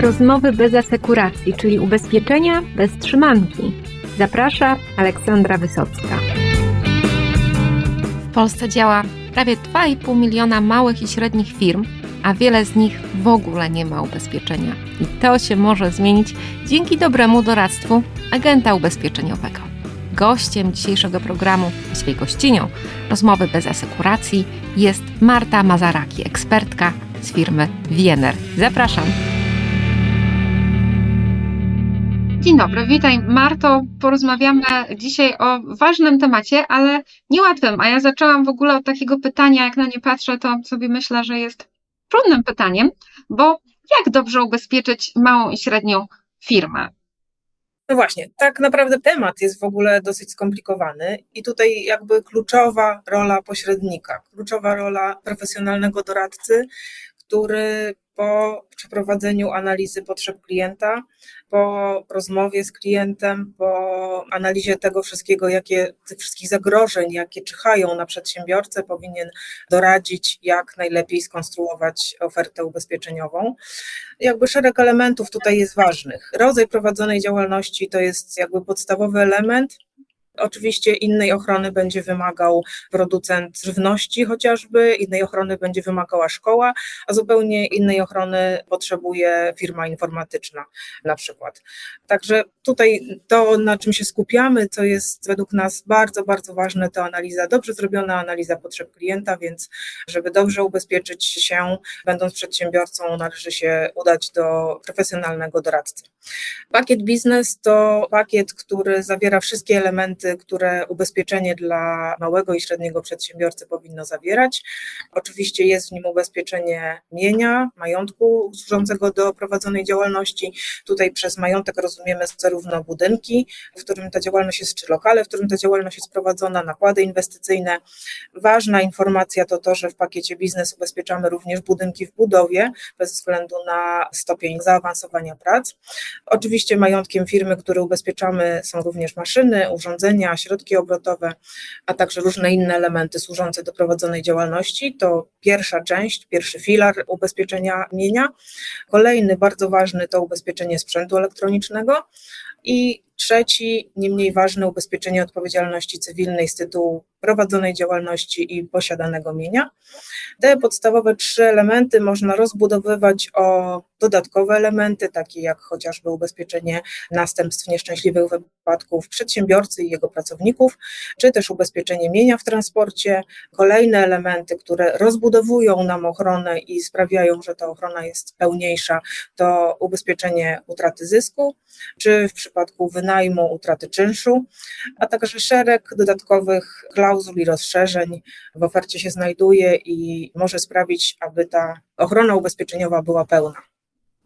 Rozmowy bez asekuracji, czyli ubezpieczenia bez trzymanki. Zaprasza Aleksandra Wysocka. W Polsce działa prawie 2,5 miliona małych i średnich firm, a wiele z nich w ogóle nie ma ubezpieczenia. I to się może zmienić dzięki dobremu doradztwu agenta ubezpieczeniowego. Gościem dzisiejszego programu, właściwie gościnią rozmowy bez asekuracji jest Marta Mazaraki, ekspertka z firmy Wiener. Zapraszam. Dzień dobry, witaj Marto. Porozmawiamy dzisiaj o ważnym temacie, ale niełatwym. A ja zaczęłam w ogóle od takiego pytania, jak na nie patrzę, to sobie myślę, że jest trudnym pytaniem, bo jak dobrze ubezpieczyć małą i średnią firmę? No właśnie, tak naprawdę temat jest w ogóle dosyć skomplikowany i tutaj jakby kluczowa rola pośrednika, kluczowa rola profesjonalnego doradcy, który po przeprowadzeniu analizy potrzeb klienta, po rozmowie z klientem, po analizie tego wszystkiego, jakie, tych wszystkich zagrożeń, jakie czyhają na przedsiębiorcę, powinien doradzić, jak najlepiej skonstruować ofertę ubezpieczeniową. Jakby szereg elementów tutaj jest ważnych. Rodzaj prowadzonej działalności to jest jakby podstawowy element, Oczywiście innej ochrony będzie wymagał producent żywności chociażby, innej ochrony będzie wymagała szkoła, a zupełnie innej ochrony potrzebuje firma informatyczna na przykład. Także tutaj to, na czym się skupiamy, co jest według nas bardzo, bardzo ważne, to analiza, dobrze zrobiona analiza potrzeb klienta, więc żeby dobrze ubezpieczyć się, będąc przedsiębiorcą, należy się udać do profesjonalnego doradcy. Pakiet biznes to pakiet, który zawiera wszystkie elementy, które ubezpieczenie dla małego i średniego przedsiębiorcy powinno zawierać. Oczywiście jest w nim ubezpieczenie mienia, majątku służącego do prowadzonej działalności. Tutaj przez majątek rozumiemy zarówno budynki, w którym ta działalność jest, czy lokale, w którym ta działalność jest prowadzona, nakłady inwestycyjne. Ważna informacja to to, że w pakiecie biznes ubezpieczamy również budynki w budowie, bez względu na stopień zaawansowania prac. Oczywiście majątkiem firmy, który ubezpieczamy są również maszyny, urządzenia, środki obrotowe, a także różne inne elementy służące do prowadzonej działalności. To pierwsza część, pierwszy filar ubezpieczenia mienia. Kolejny bardzo ważny to ubezpieczenie sprzętu elektronicznego i trzeci, nie mniej ważne, ubezpieczenie odpowiedzialności cywilnej z tytułu prowadzonej działalności i posiadanego mienia. Te podstawowe trzy elementy można rozbudowywać o dodatkowe elementy, takie jak chociażby ubezpieczenie następstw nieszczęśliwych wypadków przedsiębiorcy i jego pracowników, czy też ubezpieczenie mienia w transporcie. Kolejne elementy, które rozbudowują nam ochronę i sprawiają, że ta ochrona jest pełniejsza, to ubezpieczenie utraty zysku, czy w przypadku wynajmu utraty czynszu, a także szereg dodatkowych klauzul i rozszerzeń w ofercie się znajduje i może sprawić, aby ta ochrona ubezpieczeniowa była pełna.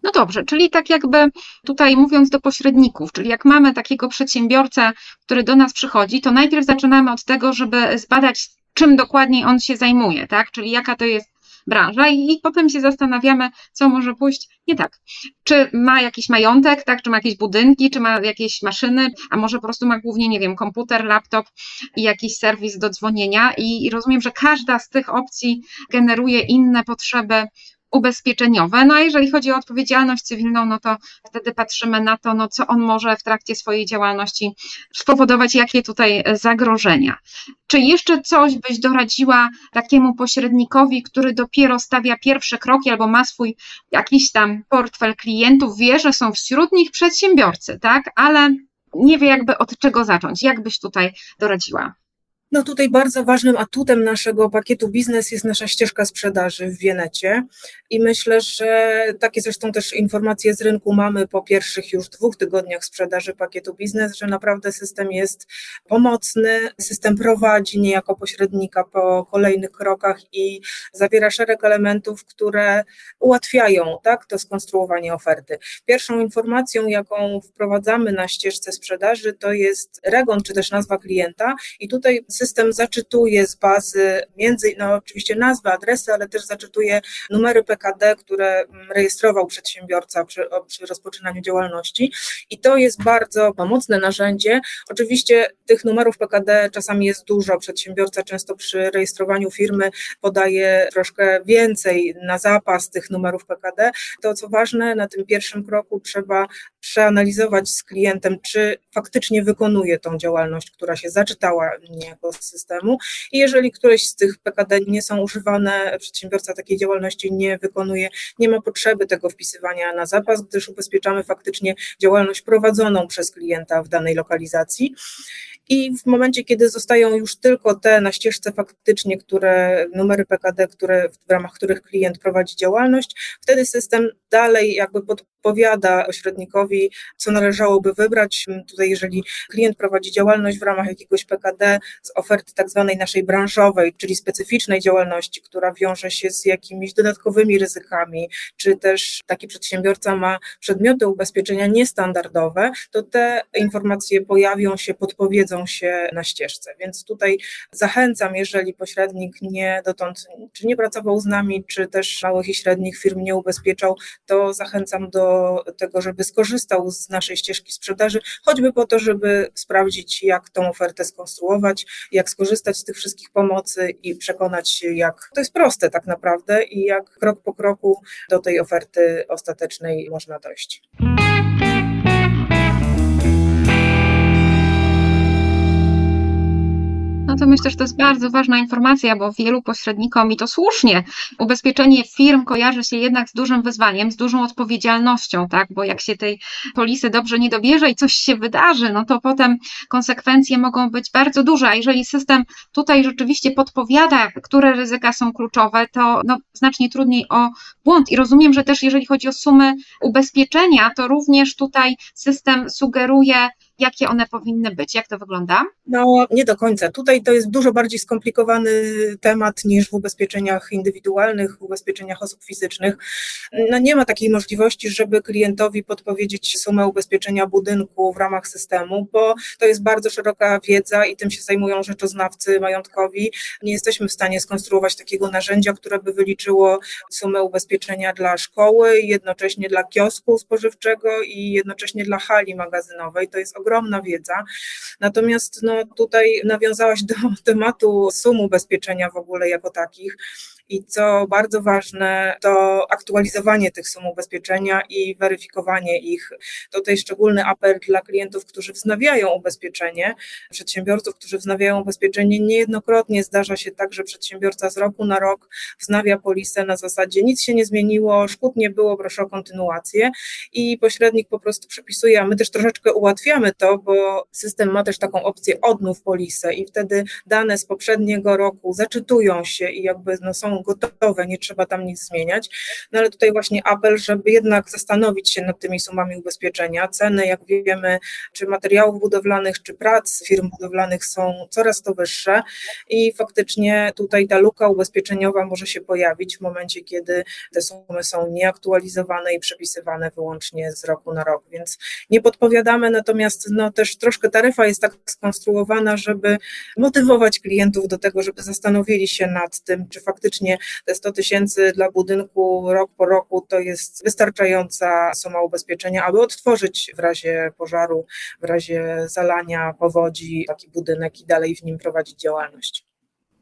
No dobrze, czyli tak jakby tutaj mówiąc do pośredników, czyli jak mamy takiego przedsiębiorcę, który do nas przychodzi, to najpierw zaczynamy od tego, żeby zbadać, czym dokładniej on się zajmuje, tak? Czyli jaka to jest branża i, i potem się zastanawiamy, co może pójść nie tak. Czy ma jakiś majątek, tak? Czy ma jakieś budynki, czy ma jakieś maszyny, a może po prostu ma głównie, nie wiem, komputer, laptop i jakiś serwis do dzwonienia i, i rozumiem, że każda z tych opcji generuje inne potrzeby ubezpieczeniowe. No a jeżeli chodzi o odpowiedzialność cywilną, no to wtedy patrzymy na to, no co on może w trakcie swojej działalności spowodować, jakie tutaj zagrożenia. Czy jeszcze coś byś doradziła takiemu pośrednikowi, który dopiero stawia pierwsze kroki albo ma swój jakiś tam portfel klientów, wie, że są wśród nich przedsiębiorcy, tak, ale nie wie jakby od czego zacząć. Jak byś tutaj doradziła? No tutaj bardzo ważnym atutem naszego pakietu biznes jest nasza ścieżka sprzedaży w Wienecie i myślę, że takie zresztą też informacje z rynku mamy po pierwszych już dwóch tygodniach sprzedaży pakietu biznes, że naprawdę system jest pomocny, system prowadzi niejako pośrednika po kolejnych krokach i zawiera szereg elementów, które ułatwiają tak, to skonstruowanie oferty. Pierwszą informacją, jaką wprowadzamy na ścieżce sprzedaży, to jest REGON, czy też nazwa klienta i tutaj system zaczytuje z bazy między, no oczywiście nazwy, adresy, ale też zaczytuje numery PKD, które rejestrował przedsiębiorca przy, przy rozpoczynaniu działalności i to jest bardzo pomocne narzędzie. Oczywiście tych numerów PKD czasami jest dużo, przedsiębiorca często przy rejestrowaniu firmy podaje troszkę więcej na zapas tych numerów PKD. To co ważne, na tym pierwszym kroku trzeba przeanalizować z klientem, czy faktycznie wykonuje tą działalność, która się zaczytała niejako systemu i jeżeli któreś z tych PKD nie są używane, przedsiębiorca takiej działalności nie wykonuje, nie ma potrzeby tego wpisywania na zapas, gdyż ubezpieczamy faktycznie działalność prowadzoną przez klienta w danej lokalizacji. I w momencie, kiedy zostają już tylko te na ścieżce faktycznie, które numery PKD, które, w ramach których klient prowadzi działalność, wtedy system dalej jakby podpowiada pośrednikowi, co należałoby wybrać. Tutaj, jeżeli klient prowadzi działalność w ramach jakiegoś PKD z oferty tak zwanej naszej branżowej, czyli specyficznej działalności, która wiąże się z jakimiś dodatkowymi ryzykami, czy też taki przedsiębiorca ma przedmioty ubezpieczenia niestandardowe, to te informacje pojawią się, podpowiedzą się na ścieżce. Więc tutaj zachęcam, jeżeli pośrednik nie dotąd, czy nie pracował z nami, czy też małych i średnich firm nie ubezpieczał, to zachęcam do tego, żeby skorzystał z naszej ścieżki sprzedaży, choćby po to, żeby sprawdzić, jak tą ofertę skonstruować, jak skorzystać z tych wszystkich pomocy i przekonać się, jak to jest proste tak naprawdę i jak krok po kroku do tej oferty ostatecznej można dojść. No to myślę, że to jest bardzo ważna informacja, bo wielu pośrednikom i to słusznie, ubezpieczenie firm kojarzy się jednak z dużym wyzwaniem, z dużą odpowiedzialnością, tak? Bo jak się tej polisy dobrze nie dobierze i coś się wydarzy, no to potem konsekwencje mogą być bardzo duże. A jeżeli system tutaj rzeczywiście podpowiada, które ryzyka są kluczowe, to no, znacznie trudniej o błąd. I rozumiem, że też jeżeli chodzi o sumy ubezpieczenia, to również tutaj system sugeruje jakie one powinny być? Jak to wygląda? No, nie do końca. Tutaj to jest dużo bardziej skomplikowany temat niż w ubezpieczeniach indywidualnych, w ubezpieczeniach osób fizycznych. No, nie ma takiej możliwości, żeby klientowi podpowiedzieć sumę ubezpieczenia budynku w ramach systemu, bo to jest bardzo szeroka wiedza i tym się zajmują rzeczoznawcy majątkowi. Nie jesteśmy w stanie skonstruować takiego narzędzia, które by wyliczyło sumę ubezpieczenia dla szkoły, jednocześnie dla kiosku spożywczego i jednocześnie dla hali magazynowej. To jest ogromna wiedza. Natomiast no, tutaj nawiązałaś do tematu sum ubezpieczenia w ogóle jako takich. I co bardzo ważne, to aktualizowanie tych sum ubezpieczenia i weryfikowanie ich. Tutaj szczególny apel dla klientów, którzy wznawiają ubezpieczenie, przedsiębiorców, którzy wznawiają ubezpieczenie. Niejednokrotnie zdarza się tak, że przedsiębiorca z roku na rok wznawia polisę na zasadzie nic się nie zmieniło, szkód nie było, proszę o kontynuację i pośrednik po prostu przepisuje, a my też troszeczkę ułatwiamy to, bo system ma też taką opcję odnów polisę i wtedy dane z poprzedniego roku zaczytują się i jakby no, są gotowe, nie trzeba tam nic zmieniać. No ale tutaj właśnie apel, żeby jednak zastanowić się nad tymi sumami ubezpieczenia. Ceny, jak wiemy, czy materiałów budowlanych, czy prac firm budowlanych są coraz to wyższe i faktycznie tutaj ta luka ubezpieczeniowa może się pojawić w momencie, kiedy te sumy są nieaktualizowane i przepisywane wyłącznie z roku na rok, więc nie podpowiadamy, natomiast no też troszkę taryfa jest tak skonstruowana, żeby motywować klientów do tego, żeby zastanowili się nad tym, czy faktycznie te 100 tysięcy dla budynku rok po roku to jest wystarczająca suma ubezpieczenia, aby odtworzyć w razie pożaru, w razie zalania, powodzi taki budynek i dalej w nim prowadzić działalność.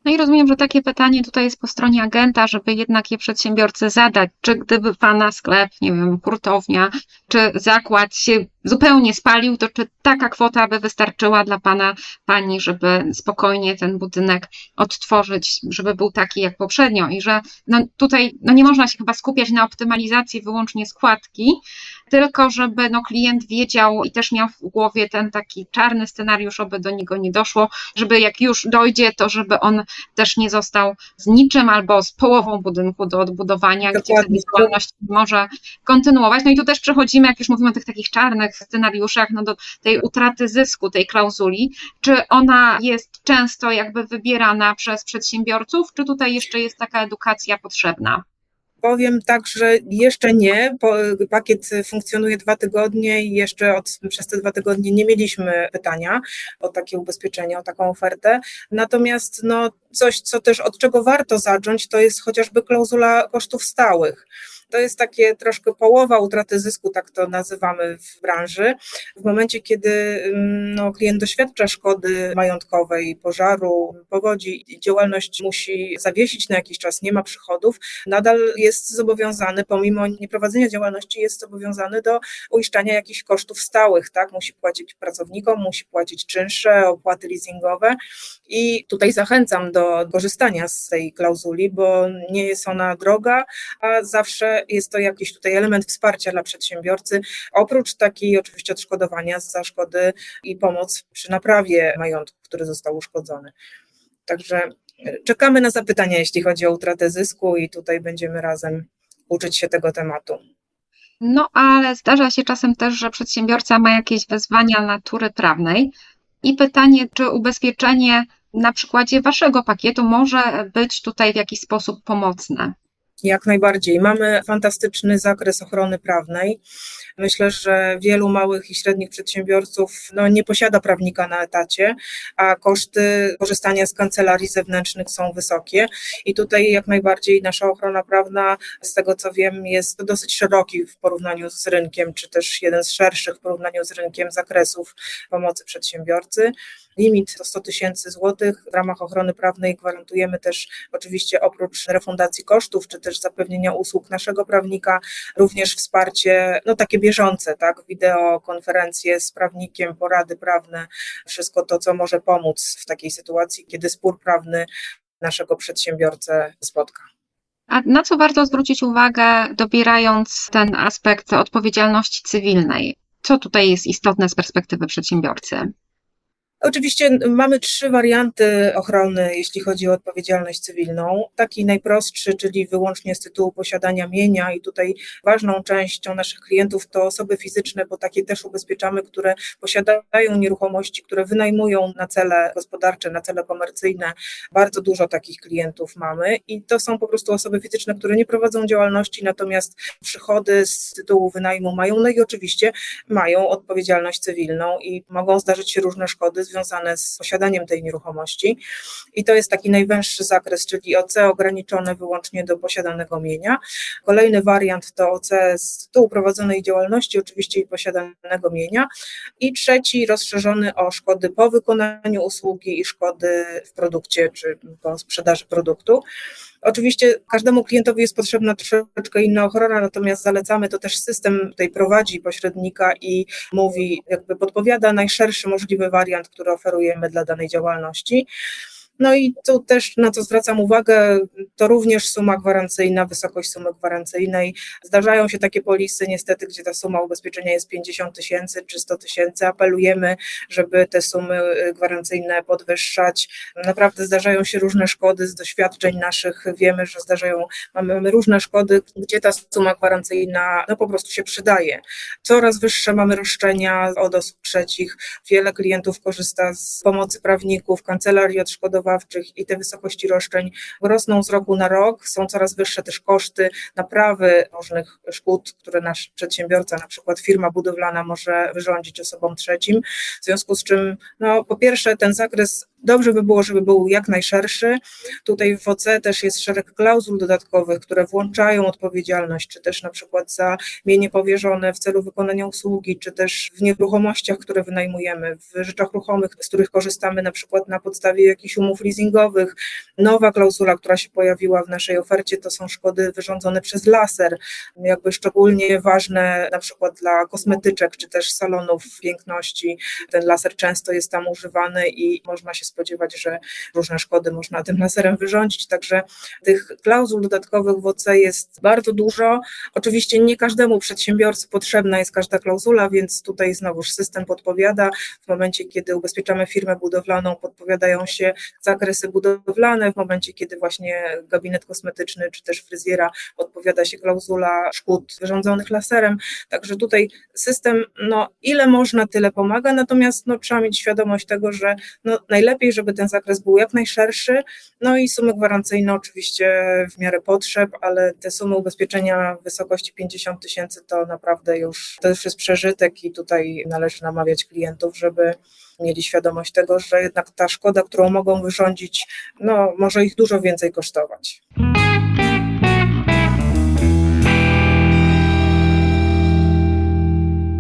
No i rozumiem, że takie pytanie tutaj jest po stronie agenta, żeby jednak je przedsiębiorcy zadać. Czy gdyby pana sklep, nie wiem, hurtownia, czy zakład się zupełnie spalił, to czy taka kwota by wystarczyła dla pana, pani, żeby spokojnie ten budynek odtworzyć, żeby był taki jak poprzednio i że no tutaj no nie można się chyba skupiać na optymalizacji wyłącznie składki, tylko żeby no klient wiedział i też miał w głowie ten taki czarny scenariusz, aby do niego nie doszło, żeby jak już dojdzie, to żeby on też nie został z niczym albo z połową budynku do odbudowania, Dokładnie. gdzie ta działalność może kontynuować. No i tu też przechodzimy, jak już mówimy o tych takich czarnych scenariuszach, no do tej utraty zysku, tej klauzuli. Czy ona jest często jakby wybierana przez przedsiębiorców, czy tutaj jeszcze jest taka edukacja potrzebna? Powiem tak, że jeszcze nie. Pakiet funkcjonuje dwa tygodnie i jeszcze od, przez te dwa tygodnie nie mieliśmy pytania o takie ubezpieczenie, o taką ofertę. Natomiast no, coś, co też od czego warto zacząć, to jest chociażby klauzula kosztów stałych. To jest takie troszkę połowa utraty zysku, tak to nazywamy w branży. W momencie, kiedy mm, no, klient doświadcza szkody majątkowej, pożaru, powodzi, działalność musi zawiesić na jakiś czas, nie ma przychodów, nadal jest zobowiązany, pomimo nieprowadzenia działalności, jest zobowiązany do uiszczania jakichś kosztów stałych, tak? Musi płacić pracownikom, musi płacić czynsze, opłaty leasingowe i tutaj zachęcam do korzystania z tej klauzuli, bo nie jest ona droga, a zawsze jest to jakiś tutaj element wsparcia dla przedsiębiorcy, oprócz takiej oczywiście odszkodowania za szkody i pomoc przy naprawie majątku, który został uszkodzony. Także e, czekamy na zapytania, jeśli chodzi o utratę zysku i tutaj będziemy razem uczyć się tego tematu. No, ale zdarza się czasem też, że przedsiębiorca ma jakieś wezwania natury prawnej i pytanie, czy ubezpieczenie na przykładzie waszego pakietu może być tutaj w jakiś sposób pomocne. Jak najbardziej. Mamy fantastyczny zakres ochrony prawnej. Myślę, że wielu małych i średnich przedsiębiorców no, nie posiada prawnika na etacie, a koszty korzystania z kancelarii zewnętrznych są wysokie. I tutaj jak najbardziej nasza ochrona prawna, z tego co wiem, jest dosyć szeroki w porównaniu z rynkiem, czy też jeden z szerszych w porównaniu z rynkiem zakresów pomocy przedsiębiorcy limit to 100 tysięcy złotych. W ramach ochrony prawnej gwarantujemy też oczywiście oprócz refundacji kosztów, czy też zapewnienia usług naszego prawnika, również wsparcie, no takie bieżące, tak, wideo, konferencje z prawnikiem, porady prawne, wszystko to, co może pomóc w takiej sytuacji, kiedy spór prawny naszego przedsiębiorcę spotka. A na co warto zwrócić uwagę, dobierając ten aspekt odpowiedzialności cywilnej? Co tutaj jest istotne z perspektywy przedsiębiorcy? Oczywiście mamy trzy warianty ochrony, jeśli chodzi o odpowiedzialność cywilną. Taki najprostszy, czyli wyłącznie z tytułu posiadania mienia, i tutaj ważną częścią naszych klientów to osoby fizyczne, bo takie też ubezpieczamy, które posiadają nieruchomości, które wynajmują na cele gospodarcze, na cele komercyjne. Bardzo dużo takich klientów mamy i to są po prostu osoby fizyczne, które nie prowadzą działalności, natomiast przychody z tytułu wynajmu mają, no i oczywiście mają odpowiedzialność cywilną i mogą zdarzyć się różne szkody związane z posiadaniem tej nieruchomości. I to jest taki najwęższy zakres, czyli OC ograniczone wyłącznie do posiadanego mienia. Kolejny wariant to OC z tytułu prowadzonej działalności, oczywiście i posiadanego mienia. I trzeci rozszerzony o szkody po wykonaniu usługi i szkody w produkcie czy po sprzedaży produktu. Oczywiście każdemu klientowi jest potrzebna troszeczkę inna ochrona, natomiast zalecamy to też system tutaj prowadzi pośrednika i mówi, jakby podpowiada najszerszy możliwy wariant, który oferujemy dla danej działalności. No i tu też na co zwracam uwagę, to również suma gwarancyjna, wysokość sumy gwarancyjnej. Zdarzają się takie polisy niestety, gdzie ta suma ubezpieczenia jest 50 tysięcy czy 100 tysięcy. Apelujemy, żeby te sumy y, gwarancyjne podwyższać. Naprawdę zdarzają się różne szkody z doświadczeń naszych. Wiemy, że zdarzają, mamy różne szkody, gdzie ta suma gwarancyjna no po prostu się przydaje. Coraz wyższe mamy roszczenia od osób trzecich. Wiele klientów korzysta z pomocy prawników, kancelarii odszkodowań i te wysokości roszczeń rosną z roku na rok. Są coraz wyższe też koszty naprawy różnych szkód, które nasz przedsiębiorca, na przykład firma budowlana może wyrządzić osobom trzecim. W związku z czym, no, po pierwsze, ten zakres Dobrze by było, żeby był jak najszerszy. Tutaj w OC też jest szereg klauzul dodatkowych, które włączają odpowiedzialność, czy też na przykład za mienie powierzone w celu wykonania usługi, czy też w nieruchomościach, które wynajmujemy, w rzeczach ruchomych, z których korzystamy na przykład na podstawie jakichś umów leasingowych. Nowa klauzula, która się pojawiła w naszej ofercie, to są szkody wyrządzone przez laser, jakby szczególnie ważne na przykład dla kosmetyczek, czy też salonów piękności. Ten laser często jest tam używany i można się spodziewać, że różne szkody można tym laserem wyrządzić, także tych klauzul dodatkowych w OC jest bardzo dużo. Oczywiście nie każdemu przedsiębiorcy potrzebna jest każda klauzula, więc tutaj znowuż system podpowiada. W momencie, kiedy ubezpieczamy firmę budowlaną, podpowiadają się zakresy budowlane, w momencie, kiedy właśnie gabinet kosmetyczny czy też fryzjera odpowiada się klauzula szkód wyrządzonych laserem. Także tutaj system, no ile można, tyle pomaga, natomiast no, trzeba mieć świadomość tego, że no, najlepiej najlepiej, żeby ten zakres był jak najszerszy. No i sumy gwarancyjne oczywiście w miarę potrzeb, ale te sumy ubezpieczenia w wysokości 50 tysięcy to naprawdę już to już jest przeżytek i tutaj należy namawiać klientów, żeby mieli świadomość tego, że jednak ta szkoda, którą mogą wyrządzić, no może ich dużo więcej kosztować.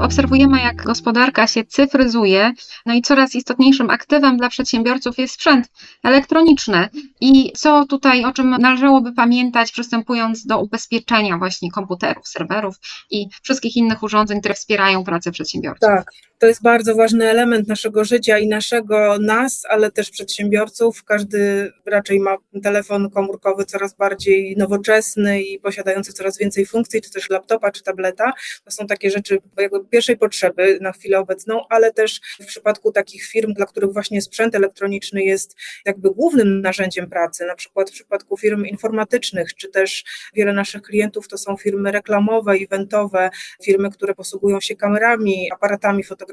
Obserwujemy, jak gospodarka się cyfryzuje, no i coraz istotniejszym aktywem dla przedsiębiorców jest sprzęt elektroniczny. I co tutaj, o czym należałoby pamiętać, przystępując do ubezpieczenia właśnie komputerów, serwerów i wszystkich innych urządzeń, które wspierają pracę przedsiębiorców? Tak, to jest bardzo ważny element naszego życia i naszego nas, ale też przedsiębiorców. Każdy raczej ma telefon komórkowy coraz bardziej nowoczesny i posiadający coraz więcej funkcji, czy też laptopa, czy tableta. To są takie rzeczy jakby pierwszej potrzeby na chwilę obecną, ale też w przypadku takich firm, dla których właśnie sprzęt elektroniczny jest jakby głównym narzędziem pracy, na przykład w przypadku firm informatycznych, czy też wiele naszych klientów to są firmy reklamowe, eventowe, firmy, które posługują się kamerami, aparatami fotograficznymi.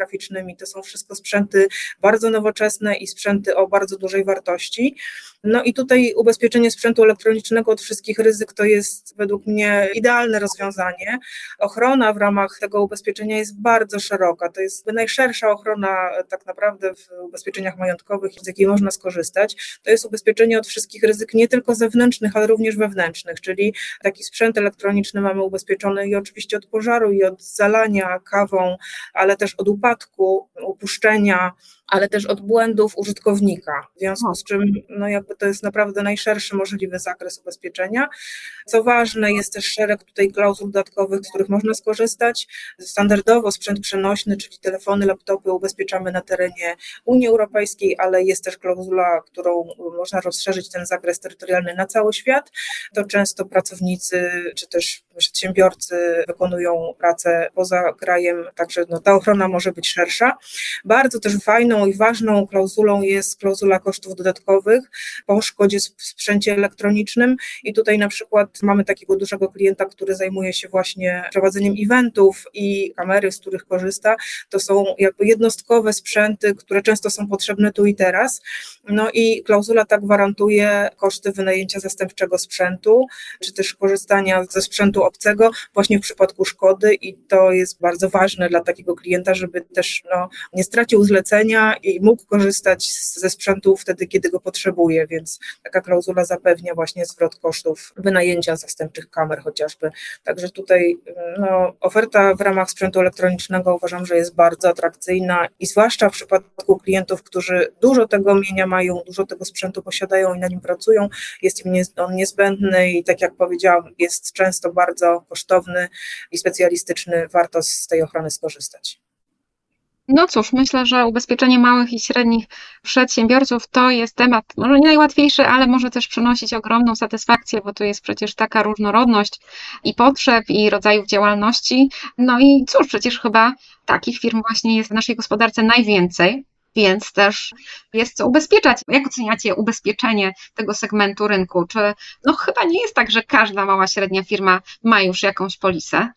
To są wszystko sprzęty bardzo nowoczesne i sprzęty o bardzo dużej wartości. No i tutaj ubezpieczenie sprzętu elektronicznego od wszystkich ryzyk to jest według mnie idealne rozwiązanie. Ochrona w ramach tego ubezpieczenia jest bardzo szeroka. To jest najszersza ochrona tak naprawdę w ubezpieczeniach majątkowych, z jakiej można skorzystać. To jest ubezpieczenie od wszystkich ryzyk nie tylko zewnętrznych, ale również wewnętrznych, czyli taki sprzęt elektroniczny mamy ubezpieczony i oczywiście od pożaru i od zalania kawą, ale też od upadku, upuszczenia, ale też od błędów użytkownika. W związku z czym no jakby to jest naprawdę najszerszy możliwy zakres ubezpieczenia. Co ważne, jest też szereg tutaj klauzul dodatkowych, z których można skorzystać. Standardowo sprzęt przenośny, czyli telefony, laptopy ubezpieczamy na terenie Unii Europejskiej, ale jest też klauzula, którą można rozszerzyć ten zakres terytorialny na cały świat. To często pracownicy czy też przedsiębiorcy wykonują pracę poza krajem, także no, ta ochrona może być szersza. Bardzo też fajną i ważną klauzulą jest klauzula kosztów dodatkowych po szkodzie w sprzęcie elektronicznym. I tutaj na przykład mamy takiego dużego klienta, który zajmuje się właśnie prowadzeniem eventów i kamery, z których korzysta, to są jakby jednostkowe sprzęty, które często są potrzebne tu i teraz. No i klauzula ta gwarantuje koszty wynajęcia zastępczego sprzętu, czy też korzystania ze sprzętu obcego właśnie w przypadku szkody. I to jest bardzo ważne dla takiego klienta, żeby też no, nie stracił zlecenia i mógł korzystać ze sprzętu wtedy, kiedy go potrzebuje, więc taka klauzula zapewnia właśnie zwrot kosztów wynajęcia zastępczych kamer chociażby. Także tutaj no, oferta w ramach sprzętu elektronicznego uważam, że jest bardzo atrakcyjna i zwłaszcza w przypadku klientów, którzy dużo tego mienia mają, dużo tego sprzętu posiadają i na nim pracują, jest im on niezbędny i tak jak powiedziałam, jest często bardzo kosztowny i specjalistyczny, warto z tej ochrony skorzystać. No cóż, myślę, że ubezpieczenie małych i średnich przedsiębiorców to jest temat może nie najłatwiejszy, ale może też przynosić ogromną satysfakcję, bo tu jest przecież taka różnorodność i potrzeb, i rodzajów działalności. No i cóż, przecież chyba takich firm właśnie jest w naszej gospodarce najwięcej. Więc też jest co ubezpieczać. Jak oceniacie ubezpieczenie tego segmentu rynku? Czy no chyba nie jest tak, że każda mała, średnia firma ma już jakąś polisę?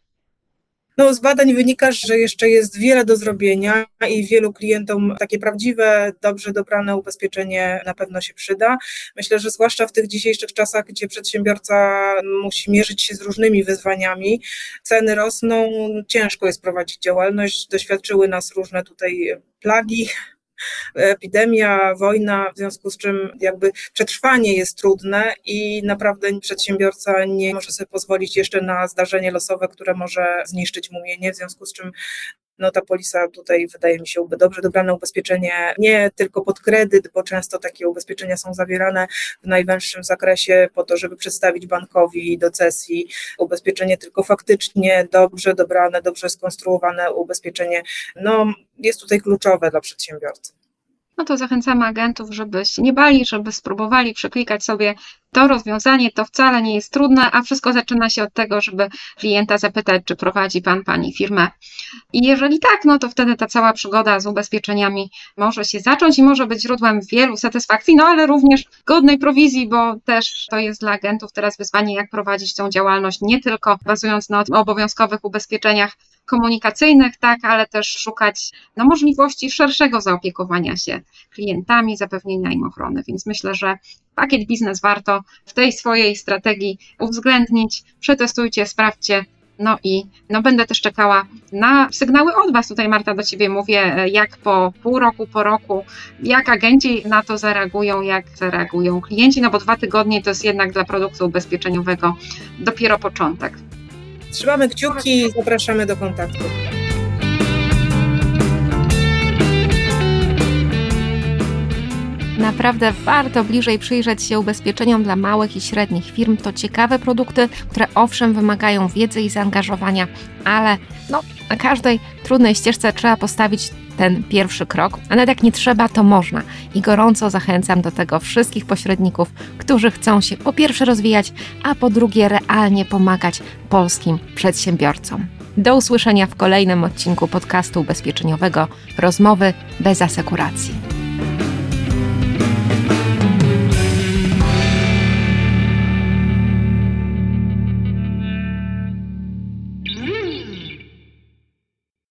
No, z badań wynika, że jeszcze jest wiele do zrobienia i wielu klientom takie prawdziwe, dobrze dobrane ubezpieczenie na pewno się przyda. Myślę, że zwłaszcza w tych dzisiejszych czasach, gdzie przedsiębiorca musi mierzyć się z różnymi wyzwaniami, ceny rosną, ciężko jest prowadzić działalność. Doświadczyły nas różne tutaj plagi, epidemia, wojna, w związku z czym jakby przetrwanie jest trudne i naprawdę przedsiębiorca nie może sobie pozwolić jeszcze na zdarzenie losowe, które może zniszczyć mu mienie, w związku z czym no ta polisa tutaj wydaje mi się dobrze dobrane ubezpieczenie, nie tylko pod kredyt, bo często takie ubezpieczenia są zawierane w najwęższym zakresie po to, żeby przedstawić bankowi do cesji ubezpieczenie, tylko faktycznie dobrze dobrane, dobrze skonstruowane ubezpieczenie, no jest tutaj kluczowe dla przedsiębiorcy no to zachęcamy agentów, żeby się nie bali, żeby spróbowali przeklikać sobie to rozwiązanie. To wcale nie jest trudne, a wszystko zaczyna się od tego, żeby klienta zapytać, czy prowadzi pan, pani firmę. I jeżeli tak, no to wtedy ta cała przygoda z ubezpieczeniami może się zacząć i może być źródłem wielu satysfakcji, no ale również godnej prowizji, bo też to jest dla agentów teraz wyzwanie, jak prowadzić tą działalność, nie tylko bazując na obowiązkowych ubezpieczeniach, komunikacyjnych, tak, ale też szukać no, możliwości szerszego zaopiekowania się klientami, zapewnienia im ochrony. Więc myślę, że pakiet biznes warto w tej swojej strategii uwzględnić. Przetestujcie, sprawdźcie, no i no będę też czekała na sygnały od Was. Tutaj Marta do Ciebie mówię, jak po pół roku, po roku, jak agenci na to zareagują, jak zareagują klienci, no bo dwa tygodnie to jest jednak dla produktu ubezpieczeniowego dopiero początek. Trzymamy kciuki i zapraszamy do kontaktu. Naprawdę warto bliżej przyjrzeć się ubezpieczeniom dla małych i średnich firm. To ciekawe produkty, które owszem wymagają wiedzy i zaangażowania, ale no, na każdej trudnej ścieżce trzeba postawić ten pierwszy krok, a nawet jak nie trzeba, to można. I gorąco zachęcam do tego wszystkich pośredników, którzy chcą się po pierwsze rozwijać, a po drugie realnie pomagać polskim przedsiębiorcom. Do usłyszenia w kolejnym odcinku podcastu ubezpieczeniowego Rozmowy bez asekuracji.